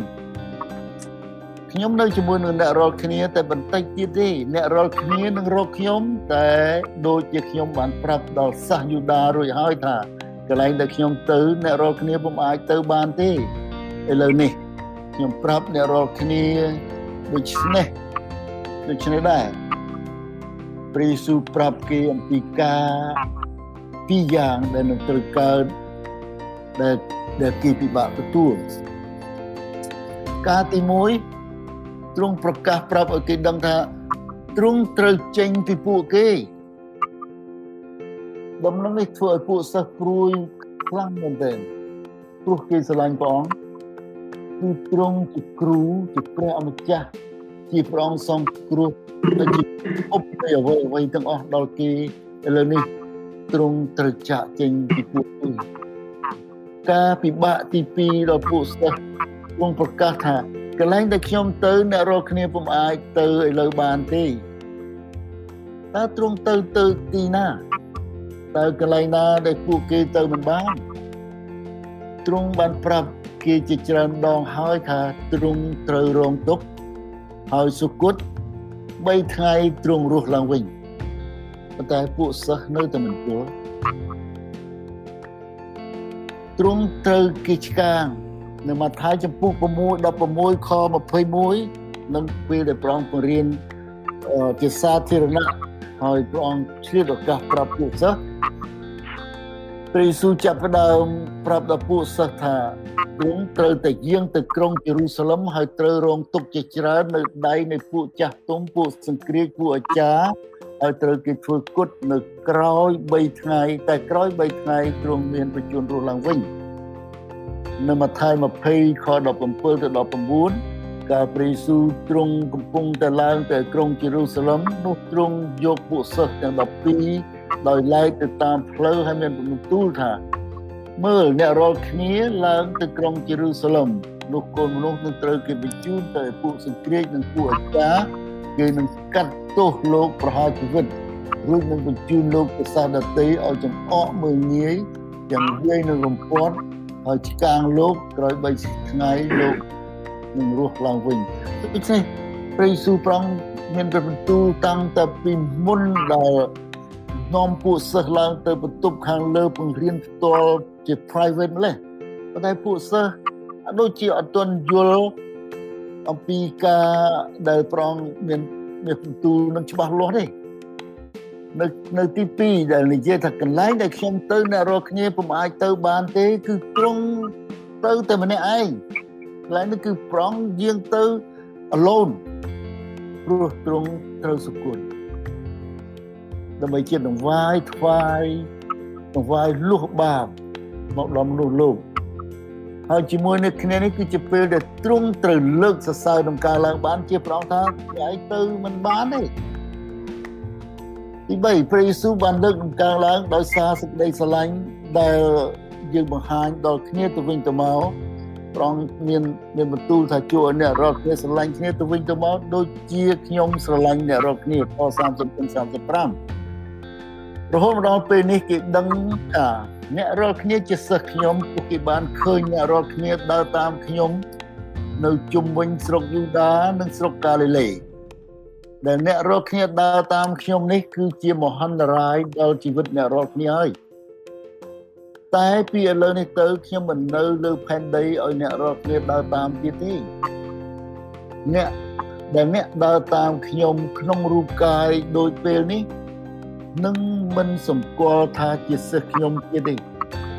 ខ្ញុំនៅជាមួយនឹងអ្នករាល់គ្នាតែបន្តិចទៀតទេអ្នករាល់គ្នានឹងរកខ្ញុំតែដូចជាខ្ញុំបានប្រាប់ដល់សាសយូដារួចហើយថា កន្លែងដែលខ្ញុំទៅអ្នករាល់គ្នាពុំអាចទៅបានទេឥឡូវនេះខ្ញុំប្រាប់អ្នករាល់គ្នាដូច្នេះដូច្នេះដែរព្រះយេស៊ូវប្រាប់គេអំពីការពីរយ៉ាងដែលនឹងត្រូវកើតដែលដែលគេពិបាកទទួលការទី1ទ្រង់ប្រកាសប្រាប់ឲ្យគេដឹងថាទ្រង់ត្រូវចេញពីពួកគេ ដំណឹងនេះធ្វើឲ្យពួកសិស្សព្រួយខ្លាំងមែនទែនព្រោះគេស្រឡាញ់ព្រះអង្គគឺទ្រង់ជាគ្រូជាព្រះអម្ចាស់ជាព្រះអង្គសំគ្រោះដែលជាអបនៃអ្វីអ្វីទាំងអស់ដល់គេឥឡូវនេះទ្រង់ត្រូវចាក់ចេញពីពួកគេការពិបាកទី2ដល់ពួកសិស្សទ្រង់ប្រកាសថាកន្លែងដែលខ្ញុំទៅអ្នករាល់គ្នាពុំអាចទៅឥឡូវបានទេតើទ្រង់ទៅទៅទីណា តើកន្លែងណាដែលពួកគេទៅមិនបានទ្រង់បានប្រាប់គេជាច្រើនដងហើយថាទ្រង់ត្រូវរងទុក្ខហើយសុគត3ថ្ងៃទ្រង់រស់ឡើងវិញប៉ុន្តែពួកសិស្សនៅតែមិនយល់ទ្រង់ត្រូវគេឆ្កាងនៅម៉ាថាយចំពុះ6 16ខ21នឹងពេលដែលព្រះអង្គបង្រៀនជាសាធារណៈ ហើយព្រះអង្គឆ្លៀតឱកាសប្រាប់ពួកសិស្សព្រះយេស៊ូវចាប់ផ្ដើមប្រាប់ដល់ពួកសិស្សថាទ្រង់ត្រូវតែយាងទៅក្រុងយេរូសាឡិមហើយត្រូវរងទុក្ខជាច្រើននៅដៃនៃពួកចាស់ទុំពួកសង្គ្រាចពួកអាចារ្យហើយត្រូវគេធ្វើគុតនៅក្រោយ3ថ្ងៃតែក្រោយ3ថ្ងៃទ្រង់មានបញ្ជូនរស់ឡើងវិញនៅម៉ាថាយ20ខ17ទៅ19 កាលព្រះយេស៊ូវទ្រង់កំពុងតែឡើងទៅក្រុងយេរូសាឡិមនោះទ្រង់យកពួកសិស្សទាំង12ដោយឡែកទៅតាមផ្លូវហើយមានបន្ទូលថា មើលអ្នករាល់គ្នាឡើងទៅក្រុងយេរូសាឡិមនោះកូនមនុស្សនឹងត្រូវគេបញ្ជូនទៅពួកសង្គ្រាចនិងពួកអាចារ្យគេនឹងកាត់ទោសលោកប្រហារជីវិតរួចនឹងបញ្ជូនលោកទៅសាសដតីឲ្យចំអកមើលងាយយ៉ាងវាយនឹងរំពាត់ហើយឆ្កាងលោកក្រោយ3ថ្ងៃលោក នឹងរស់ឡើងវិញដូច្នេះព្រះយេស៊ូវប្រងមានព្រះបន្ទូលតាំងតែពីមុនដែលនាំពួកសិស្សឡើងទៅបន្ទប់ខាងលើពង្រៀនផ្ទាល់ជា private ម្លេះប៉ុន្តែពួកសិស្សដូចជាអត់ទាន់យល់អំពីការដែលប្រងមានមានបន្ទូលនឹងច្បាស់លាស់ទេនៅនៅទី2ដែលនិយាយថាកន្លែងដែលខ្ញុំទៅអ្នករកគ្នាពុំអាចទៅបានទេ គឺត្រង់ទៅតែម្នាក់ឯង កន្លែងនេះគឺប្រងយាងទៅ alone ព្រោះត្រង់ត្រូវសុគន្ធដើម្បីជាដង្វាយថ្វាយដង្វាយលុះបាបមកដល់មនុស្សលោកហើយជាមួយនឹងគ្នានេះគឺជាពេលដែលទ្រង់ត្រូវលើកសរសើរក្នុងការឡើងបានជាប្រងថាឯងទៅមិនបានទេទី3ព្រះយេស៊ូវបានលើកក្នុងការឡើងដោយសារសេចក្តីស្រឡាញ់ដែលយើងបង្ហាញដល់គ្នាទៅវិញទៅមក ប្រងមានមានបន្ទូលថាជួអ្នករកគ្នាស្រឡាញ់គ្នាទៅវិញទៅមកដូចជាខ្ញុំស្រឡាញ់អ្នករកគ្នាខ30 35រហូតមកដល់ពេលនេះគេដឹងថាអ្នករាល់គ្នាជាសិស្សខ្ញុំពួកគេបានឃើញអ្នករាល់គ្នាដើរតាមខ្ញុំនៅជុំវិញស្រុកយូដានិងស្រុកកាលីលេដែលអ្នករាល់គ្នាដើរតាមខ្ញុំនេះគឺជាមហន្តរាយដល់ជីវិតអ្នករាល់គ្នាហើយ តែពីឥឡូវនេះទៅខ្ញុំមិននៅលើផែនដីឲ្យអ្នករាល់គ្នាដើរតាមទៀតទេអ្នកដែលអ្នកដើរតាមខ្ញុំក្នុងរូបកាយដូចពេលនេះនឹងមិនសម្គាល់ថាជាសិស្សខ្ញុំទៀតទេ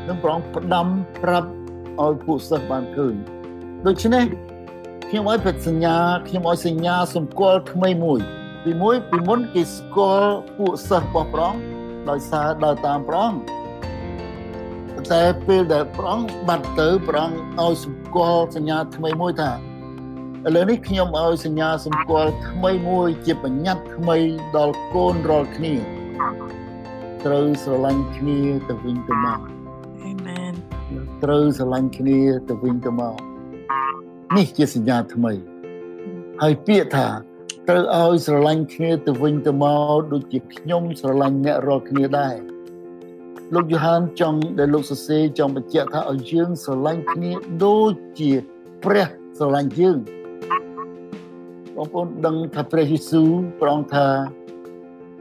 នឹងប្រងផ្ដាំប្រាប់ឲ្យពួកសិស្សបានឃើញដូច្នេះខ្ញុំឲ្យបិទសញ្ញាខ្ញុំឲ្យសញ្ញាសម្គាល់ថ្មីមួយពីមួយពីមុនគេស្គាល់ពួកសិស្សរបស់ប្រងដោយសារដើរតាមប្រង តែពេលដែលប្រងបាត់ទៅប្រងឲ្យសម្គាល់សញ្ញាថ្មីមួយថាឥឡូវនេះខ្ញុំឲ្យសញ្ញាសម្គាល់ថ្មីមួយជាបញ្ញត្តិថ្មីដល់កូនរាល់គ្នាត្រូវស្រឡាញ់គ្នាទៅវិញទៅមកអាមែនត្រូវស្រឡាញ់គ្នាទៅវិញទៅមកនេះជាសញ្ញាថ្មីហើយពាក្យថាត្រូវឲ្យស្រឡាញ់គ្នាទៅវិញទៅមកដូចជាខ្ញុំស្រឡាញ់អ្នករាល់គ្នាដែរ លោកយូហានចង់ដែលលោកសរសេរចង់បញ្ជាក់ថាឲ្យយើងស្រឡាញ់គ្នាដូចជាព្រះស្រឡាញ់យើងបងប្អូនដឹងថាព្រះយេស៊ូវប្រងថា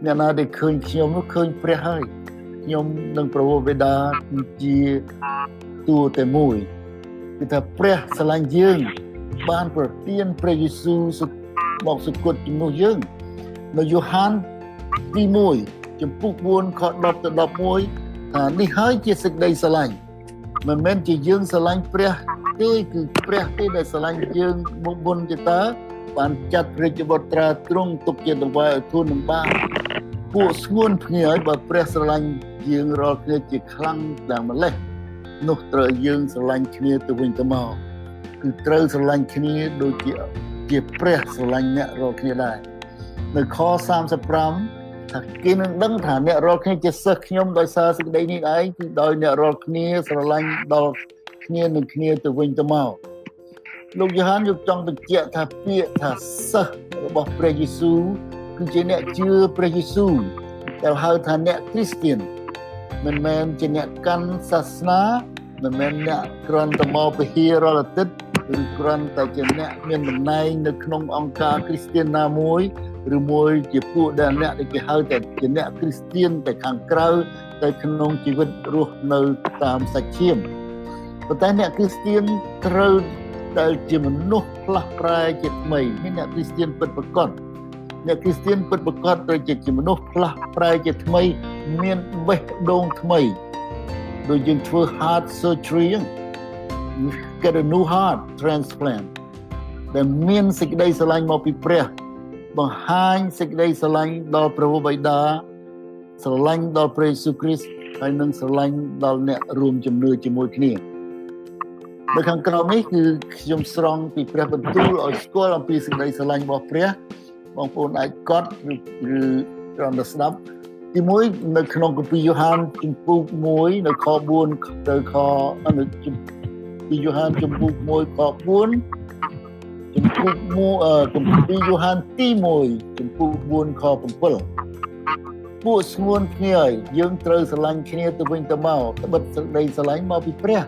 អ្នកណាដែលឃើញខ្ញុំនោះឃើញព្រះហើយខ្ញុំនិងព្រះវេដាគឺជាតួតែមួយគឺថាព្រះស្រឡាញ់យើង បានប្រទានព្រះយេស៊ូវមកសុគតជំនួសយើងនៅយ៉ូហានទី1ចំពុក4ខ10ទៅ11ថា នេះហើយជាសេចក្តីស្រឡាញ់មិនមែនជាយើងស្រឡាញ់ព្រះទេគឺព្រះទេដែលស្រឡាញ់យើងមុខមុនជាតើបានចាត់រាជបុត្រាទ្រង់ទុកជាដង្វាយឲ្យធូននឹងបានពួកស្ងួនភ្ងាយបើព្រះស្រឡាញ់យើងរាល់គ្នាជាខ្លាំងដល់ម្លេះនោះត្រូវយើងស្រឡាញ់គ្នាទៅវិញទៅមកគឺត្រូវស្រឡាញ់គ្នាដូចជាជាព្រះស្រឡាញ់អ្នករាល់គ្នាដែរនៅខ35 ថាគេនឹងដឹងថាអ្នករាល់គ្នាជាសិស្សខ្ញុំដោយសារសេចក្តីនេះឯងគឺដោយអ្នករាល់គ្នាស្រឡាញ់ដល់គ្នានឹងគ្នាទៅវិញទៅមកលោកយ៉ូហានយកចង់បញ្ជាក់ថាពាក្យថាសិស្សរបស់ព្រះយេស៊ូវគឺជាអ្នកជឿព្រះយេស៊ូវដែលហៅថាអ្នកគ្រីស្ទៀនមិនមែនជាអ្នកកាន់សាសនាមិនមែនអ្នកគ្រាន់តែមកពហិរាល់អាទិត្យឬគ្រាន់តែជាអ្នកមានតំណែងនៅក្នុងអង្គការគ្រីស្ទៀនណាមួយ ឬមួយជាពួកដែលអ្នកដែលគេហៅតែជាអ្នកគ្រីស្ទៀនតែខាងក្រៅតែក្នុងជីវិតរស់នៅតាមសាច់ឈាមប៉ុន្តែអ្នកគ្រីស្ទៀនត្រូវដែលជាមនុស្សផ្លាស់ប្រែជាថ្មីនេះអ្នកគ្រីស្ទៀនពិតប្រាកដអ្នកគ្រីស្ទៀនពិតប្រាកដត្រូវជាមនុស្សផ្លាស់ប្រែជាថ្មីមានបេះដូងថ្មីដូចយើងធ្វើ heart surgery ហ្នឹង you get a new heart transplant ដែលមានសេចក្តីស្រឡាញ់មកពីព្រះ បង្ហាញសេចក្តីស្រឡាញ់ដល់ព្រះបិតាស្រឡាញ់ដល់ព្រះយេស៊ូវគ្រីស្ទហើយនឹងស្រឡាញ់ដល់អ្នករួមជំនឿជាមួយគ្នានៅខាងក្រោមនេះគឺខ្ញុំស្រង់ពីព្រះបន្ទូលឲ្យស្គាល់អំពីសេចក្តីស្រឡាញ់របស់ព្រះបងប្អូនអាចកត់ឬឬត្រង់ទៅស្ដាប់ទី1នៅក្នុងគម្ពីរយ៉ូហានជំពូក1នៅខ4ទៅខនៅជំពីរយ៉ូហានជំពូក1ខ4 ជំពូក1គម្ពីរយ៉ូហានទី1ជំពូក4ខ7ពួកស្ងួនគ្នាហើយយើងត្រូវស្រឡាញ់គ្នាទៅវិញទៅមកត្បិតសេចក្តីស្រឡាញ់មកពីព្រះ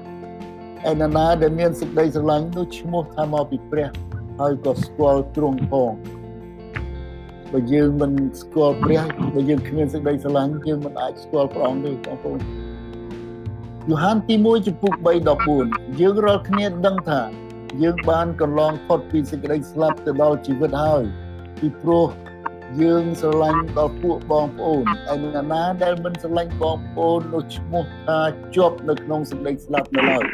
ឯណាណាដែលមានសេចក្តីស្រឡាញ់នោះឈ្មោះថាមកពីព្រះហើយក៏ស្គាល់ទ្រង់ផងបើយើងមិនស្គាល់ព្រះបើយើងគ្មានសេចក្តីស្រឡាញ់យើងមិនអាចស្គាល់ព្រះអង្គទេបងប្អូនយូហានទី1ចំពុក3 14យើងរាល់គ្នាដឹងថា យើងបានកន្លងផុតពីសេចក្តីស្លាប់ទៅដល់ជីវិតហើយពីព្រោះយើងស្រឡាញ់ដល់ពួកបងប្អូនហើយអ្នកណាដែលមិនស្រឡាញ់បងប្អូននោះឈ្មោះថាជាប់នៅក្នុងសេចក្តីស្លាប់នៅឡើយ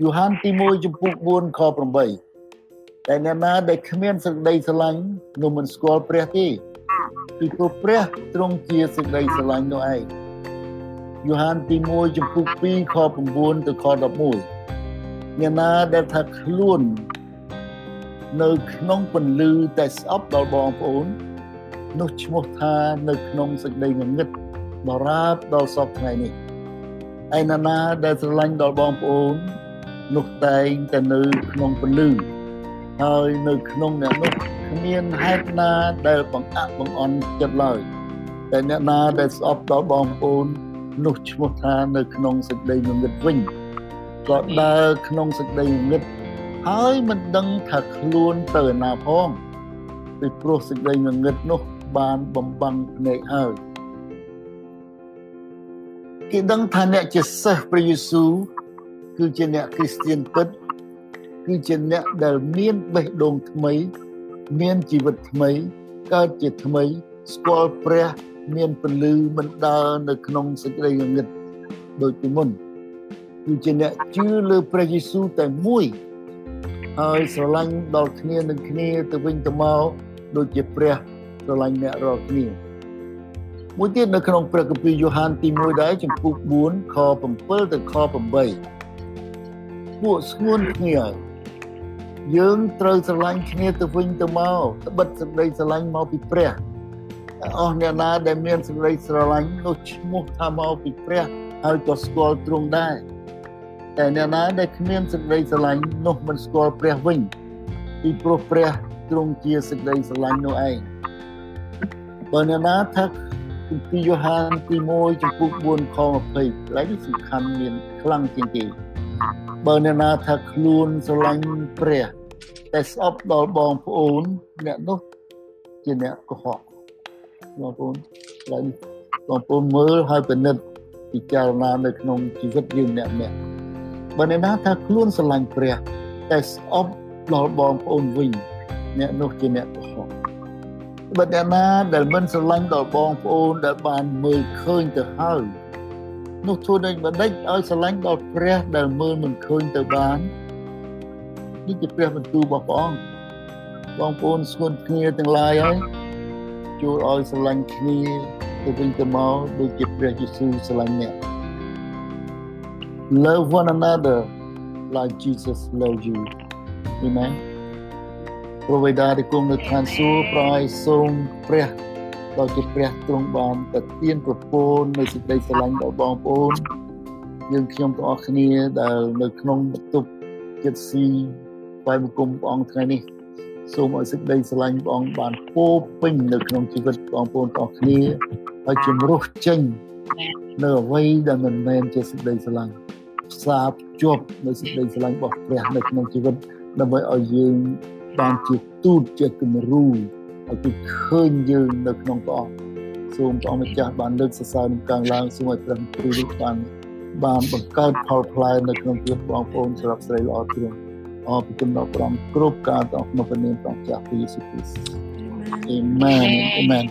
យូហានទី1ចំពុក4ខ8តែអ្នកណាដែលគ្មានសេចក្តីស្រឡាញ់នោះមិនស្គាល់ព្រះទេពីព្រោះព្រះទ្រង់ជាសេចក្តីស្រឡាញ់នោះឯងយូហានទី1ចំពុក2ខ9ទៅខ11 អ្នកណាដែលថាខ្លួននៅក្នុងពន្លឺតែស្អប់ដល់បងប្អូននោះឈ្មោះថានៅក្នុងសេចក្តីងងឹតបរាបដល់សពថ្ងៃនេះឯណាណាដែលស្រឡាញ់ដល់បងប្អូននោះតែងតែនៅក្នុងពន្លឺហើយនៅក្នុងអ្នកនោះគ្មានហេតុណាដែលបង្អាក់បង្អន់ចិត្តឡើយតែអ្នកណាដែលស្អប់ដល់បងប្អូននោះឈ្មោះថានៅក្នុងសេចក្តីងងឹតវិញ ក៏ដើរក្នុងសេចក្តីងឹតហើយមិនដឹងថាខ្លួនទៅណាផងពីព្រោះសេចក្តីងងឹតនោះបានបំបាំងភ្នែកហើយគេដឹងថាអ្នកជាសិស្សព្រះយេស៊ូវគឺជាអ្នកគ្រីស្ទៀនពិតគឺជាអ្នកដែលមានបេះដូងថ្មី មានជីវិតថ្មីកើតជាថ្មីស្គាល់ព្រះ មានពលឺមិនដើរនៅក្នុងសេចក្តីងងឹតដូចពីមុន គឺជាអ្នកជឿលើព្រះយេស៊ូវតែមួយហើយស្រឡាញ់ដល់គ្នានឹងគ្នាទៅវិញទៅមកដូចជាព្រះស្រឡាញ់អ្នករាល់គ្នាមួយទៀតនៅក្នុងព្រះគម្ពីរយ៉ូហានទី1ដែរចំពុក4ខ7ទៅខ8ពួកស្ងួនគ្នាយើងត្រូវស្រឡាញ់គ្នាទៅវិញទៅមកត្បិតសេចក្តីស្រឡាញ់មកពីព្រះអស់អ្នកណាដែលមានសេចក្តីស្រឡាញ់នោះឈ្មោះថាមកពីព្រះហើយក៏ស្គាល់ទ្រង់ដែរ តែអ្នកណាដែលគ្មានសេចក្តីស្រឡាញ់នោះមិនស្គាល់ព្រះវិញពីព្រោះព្រះទ្រង់ជាសេចក្តីស្រឡាញ់នោះឯងបើអ្នកណាថាគម្ពីរយ៉ូហានទី1ចំពុក4ខ20កន្លែងនេះសំខាន់មានខ្លាំងជាងគេបើអ្នកណាថាខ្លួនស្រឡាញ់ព្រះតែស្អប់ដល់បងប្អូនអ្នកនោះជាអ្នកកុហកបងប្អូនកន្លែងបងប្អូនមើលហើយពិនិត្យពិចារណានៅក្នុងជីវិតយើងអ្នកអ្នក បើអ្នកណាថាខ្លួនស្រឡាញ់ព្រះតែស្អប់ដល់បងប្អូនវិញអ្នកនោះជាអ្នកកុហកបើអ្នកណាដែលមិនស្រឡាញ់ដល់បងប្អូនដែលបានមើលឃើញទៅហើយនោះធ្វើដូចម្ដេចឲ្យស្រឡាញ់ដល់ព្រះដែលមើលមិនឃើញទៅបាននេះជាព្រះបន្ទូលរបស់ព្រះអង្គបងប្អូនស្គន់គ្នាទាំងឡាយហើយចូលឲ្យស្រឡាញ់គ្នាទៅវិញទៅមកដូចជាព្រះយេស៊ូវស្រឡាញ់អ្នក love one another like Jesus loved you Amen ព្រះវេដាដែលគង់នៅឋានសួគ៌ប្រឲ្យសូមព្រះដល់ជាព្រះទ្រង់បានប្រទានប្រពន្ធនៅសេចក្តីស្រឡាញ់ដល់បងប្អូនយើងខ្ញុំទាំងអស់គ្នាដែលនៅក្នុងបន្ទប់ចិត្តស៊ីបែបបង្គំព្រះអង្គថ្ងៃនេះសូមឲ្យសេចក្តីស្រឡាញ់ព្រះអង្គបានពោពេញនៅក្នុងជីវិតបងប្អូនទាំងអស់គ្នាហើយជំរុះចេញនៅអ្វីដែលមិនមែនជាសេចក្តីស្រឡាញ់ ផ្សារភ្ជាប់នៅសេចក្តីស្រឡាញ់របស់ព្រះនៅក្នុងជីវិតដើម្បីឲ្យយើងបានជាទូតជាគំរូឲ្យគេឃើញយើងនៅក្នុងព្រះអង្គសូមព្រះអង្គម្ចាស់បានលើកសរសើរនឹងកាងឡើងសូមឲ្យព្រះគ្រូបានបានបង្កើតផលផ្លែនៅក្នុងជីវិតបងប្អូនសម្រាប់ស្រីល្អទ្រង់អរគុណដល់ព្រះអង្គគ្រប់ការទាំងក្នុងព្រះនាមព្រះចាស់ព្រះយេស៊ូវគ្រីស្ទ Amen Amen